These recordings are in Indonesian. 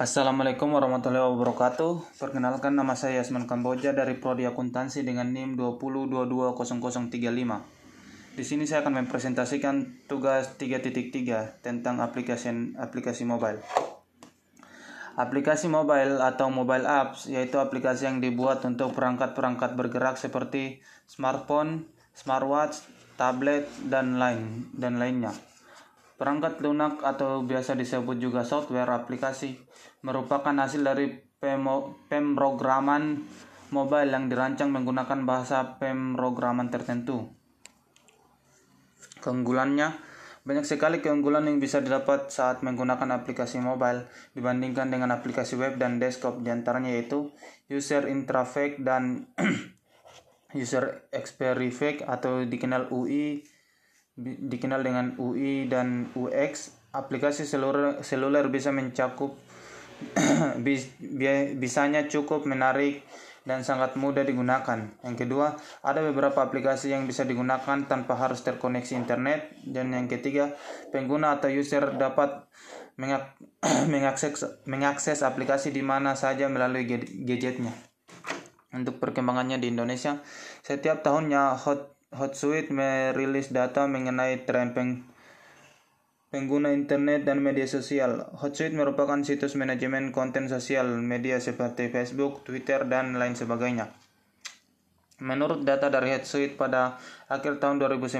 Assalamualaikum warahmatullahi wabarakatuh. Perkenalkan nama saya Yasman Kamboja dari Prodi Akuntansi dengan NIM 20220035. Di sini saya akan mempresentasikan tugas 3.3 tentang aplikasi aplikasi mobile. Aplikasi mobile atau mobile apps yaitu aplikasi yang dibuat untuk perangkat-perangkat bergerak seperti smartphone, smartwatch, tablet dan lain dan lainnya. Perangkat lunak atau biasa disebut juga software aplikasi merupakan hasil dari pemrograman mobile yang dirancang menggunakan bahasa pemrograman tertentu. Keunggulannya, banyak sekali keunggulan yang bisa didapat saat menggunakan aplikasi mobile dibandingkan dengan aplikasi web dan desktop di antaranya yaitu user interface dan user experience atau dikenal UI dikenal dengan UI dan UX, aplikasi seluler, seluler bisa mencakup bisanya cukup menarik dan sangat mudah digunakan. Yang kedua, ada beberapa aplikasi yang bisa digunakan tanpa harus terkoneksi internet. Dan yang ketiga, pengguna atau user dapat mengak mengakses, mengakses aplikasi di mana saja melalui gadgetnya. Untuk perkembangannya di Indonesia, setiap tahunnya Hot Hotsuite merilis data mengenai tren peng pengguna internet dan media sosial. Hotsuite merupakan situs manajemen konten sosial media seperti Facebook, Twitter, dan lain sebagainya. Menurut data dari Hotsuite pada akhir tahun 2019,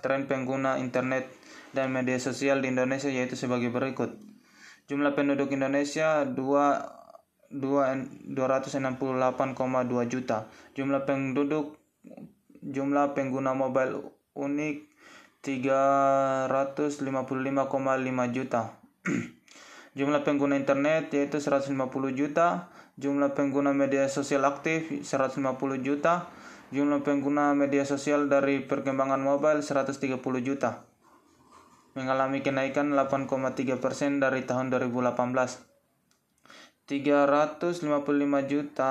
tren pengguna internet dan media sosial di Indonesia yaitu sebagai berikut. Jumlah penduduk Indonesia 2 268,2 juta. Jumlah penduduk jumlah pengguna mobile unik 355,5 juta. jumlah pengguna internet yaitu 150 juta, jumlah pengguna media sosial aktif 150 juta, jumlah pengguna media sosial dari perkembangan mobile 130 juta. Mengalami kenaikan 8,3% dari tahun 2018. 355 juta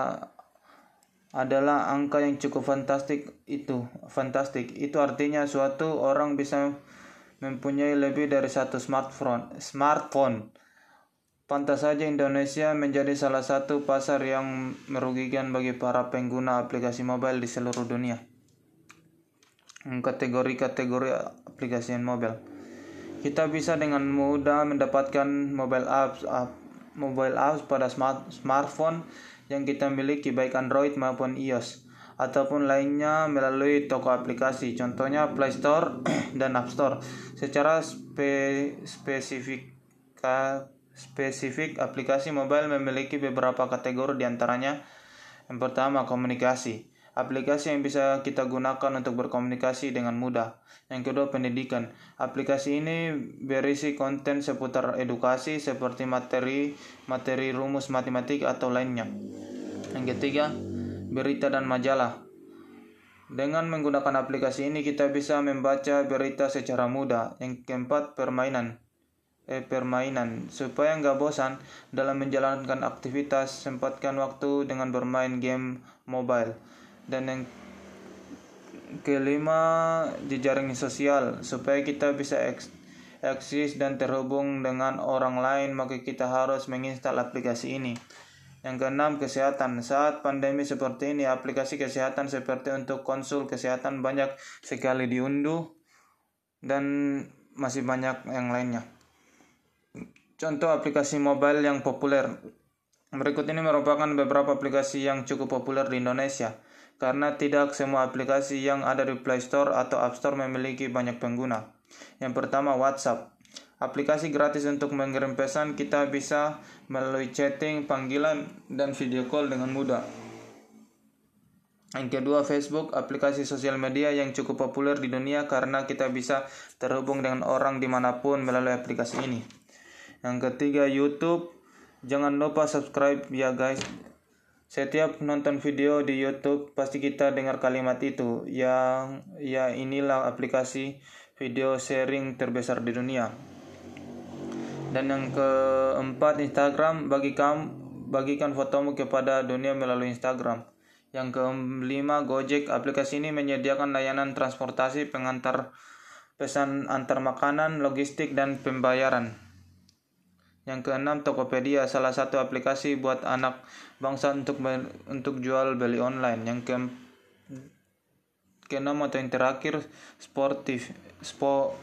adalah angka yang cukup fantastik itu. Fantastik. Itu artinya suatu orang bisa mempunyai lebih dari satu smartphone. Smartphone. Pantas saja Indonesia menjadi salah satu pasar yang merugikan bagi para pengguna aplikasi mobile di seluruh dunia. Kategori-kategori aplikasi mobile. Kita bisa dengan mudah mendapatkan mobile apps mobile apps pada smart, smartphone yang kita miliki baik Android maupun iOS ataupun lainnya melalui toko aplikasi contohnya Play Store dan App Store. Secara spe, spesifik spesifik aplikasi mobile memiliki beberapa kategori di antaranya yang pertama komunikasi aplikasi yang bisa kita gunakan untuk berkomunikasi dengan mudah. Yang kedua, pendidikan. Aplikasi ini berisi konten seputar edukasi seperti materi, materi rumus matematik atau lainnya. Yang ketiga, berita dan majalah. Dengan menggunakan aplikasi ini kita bisa membaca berita secara mudah. Yang keempat, permainan. Eh, permainan supaya nggak bosan dalam menjalankan aktivitas sempatkan waktu dengan bermain game mobile dan yang kelima jejaring sosial. Supaya kita bisa eksis dan terhubung dengan orang lain maka kita harus menginstal aplikasi ini. Yang keenam kesehatan. Saat pandemi seperti ini aplikasi kesehatan seperti untuk konsul kesehatan banyak sekali diunduh dan masih banyak yang lainnya. Contoh aplikasi mobile yang populer. Berikut ini merupakan beberapa aplikasi yang cukup populer di Indonesia karena tidak semua aplikasi yang ada di Play Store atau App Store memiliki banyak pengguna. Yang pertama WhatsApp. Aplikasi gratis untuk mengirim pesan kita bisa melalui chatting, panggilan, dan video call dengan mudah. Yang kedua Facebook, aplikasi sosial media yang cukup populer di dunia karena kita bisa terhubung dengan orang di mana pun melalui aplikasi ini. Yang ketiga YouTube, jangan lupa subscribe ya guys setiap nonton video di YouTube pasti kita dengar kalimat itu yang ya inilah aplikasi video sharing terbesar di dunia. Dan yang keempat Instagram bagi kamu bagikan fotomu kepada dunia melalui Instagram. Yang kelima Gojek aplikasi ini menyediakan layanan transportasi pengantar pesan antar makanan, logistik dan pembayaran. Yang keenam, Tokopedia, salah satu aplikasi buat anak bangsa untuk untuk jual beli online. Yang ke keenam atau yang terakhir, Sportif, Spo,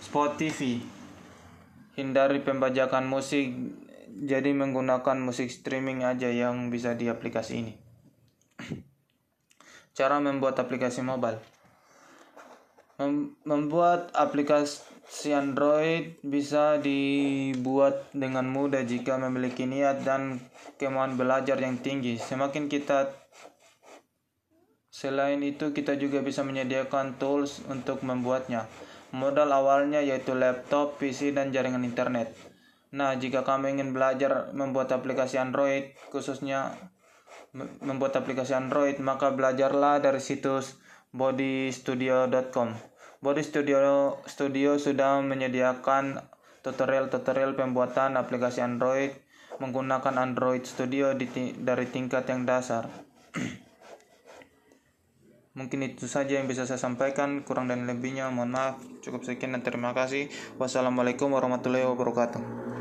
Spotify. Hindari pembajakan musik, jadi menggunakan musik streaming aja yang bisa di aplikasi ini. Cara membuat aplikasi mobile. Membuat aplikasi Android bisa dibuat dengan mudah jika memiliki niat dan kemauan belajar yang tinggi. Semakin kita Selain itu, kita juga bisa menyediakan tools untuk membuatnya. Modal awalnya yaitu laptop, PC, dan jaringan internet. Nah, jika kamu ingin belajar membuat aplikasi Android, khususnya membuat aplikasi Android, maka belajarlah dari situs bodystudio.com. Body Studio, Studio sudah menyediakan tutorial-tutorial pembuatan aplikasi Android menggunakan Android Studio di, dari tingkat yang dasar. Mungkin itu saja yang bisa saya sampaikan, kurang dan lebihnya mohon maaf. Cukup sekian dan terima kasih. Wassalamualaikum warahmatullahi wabarakatuh.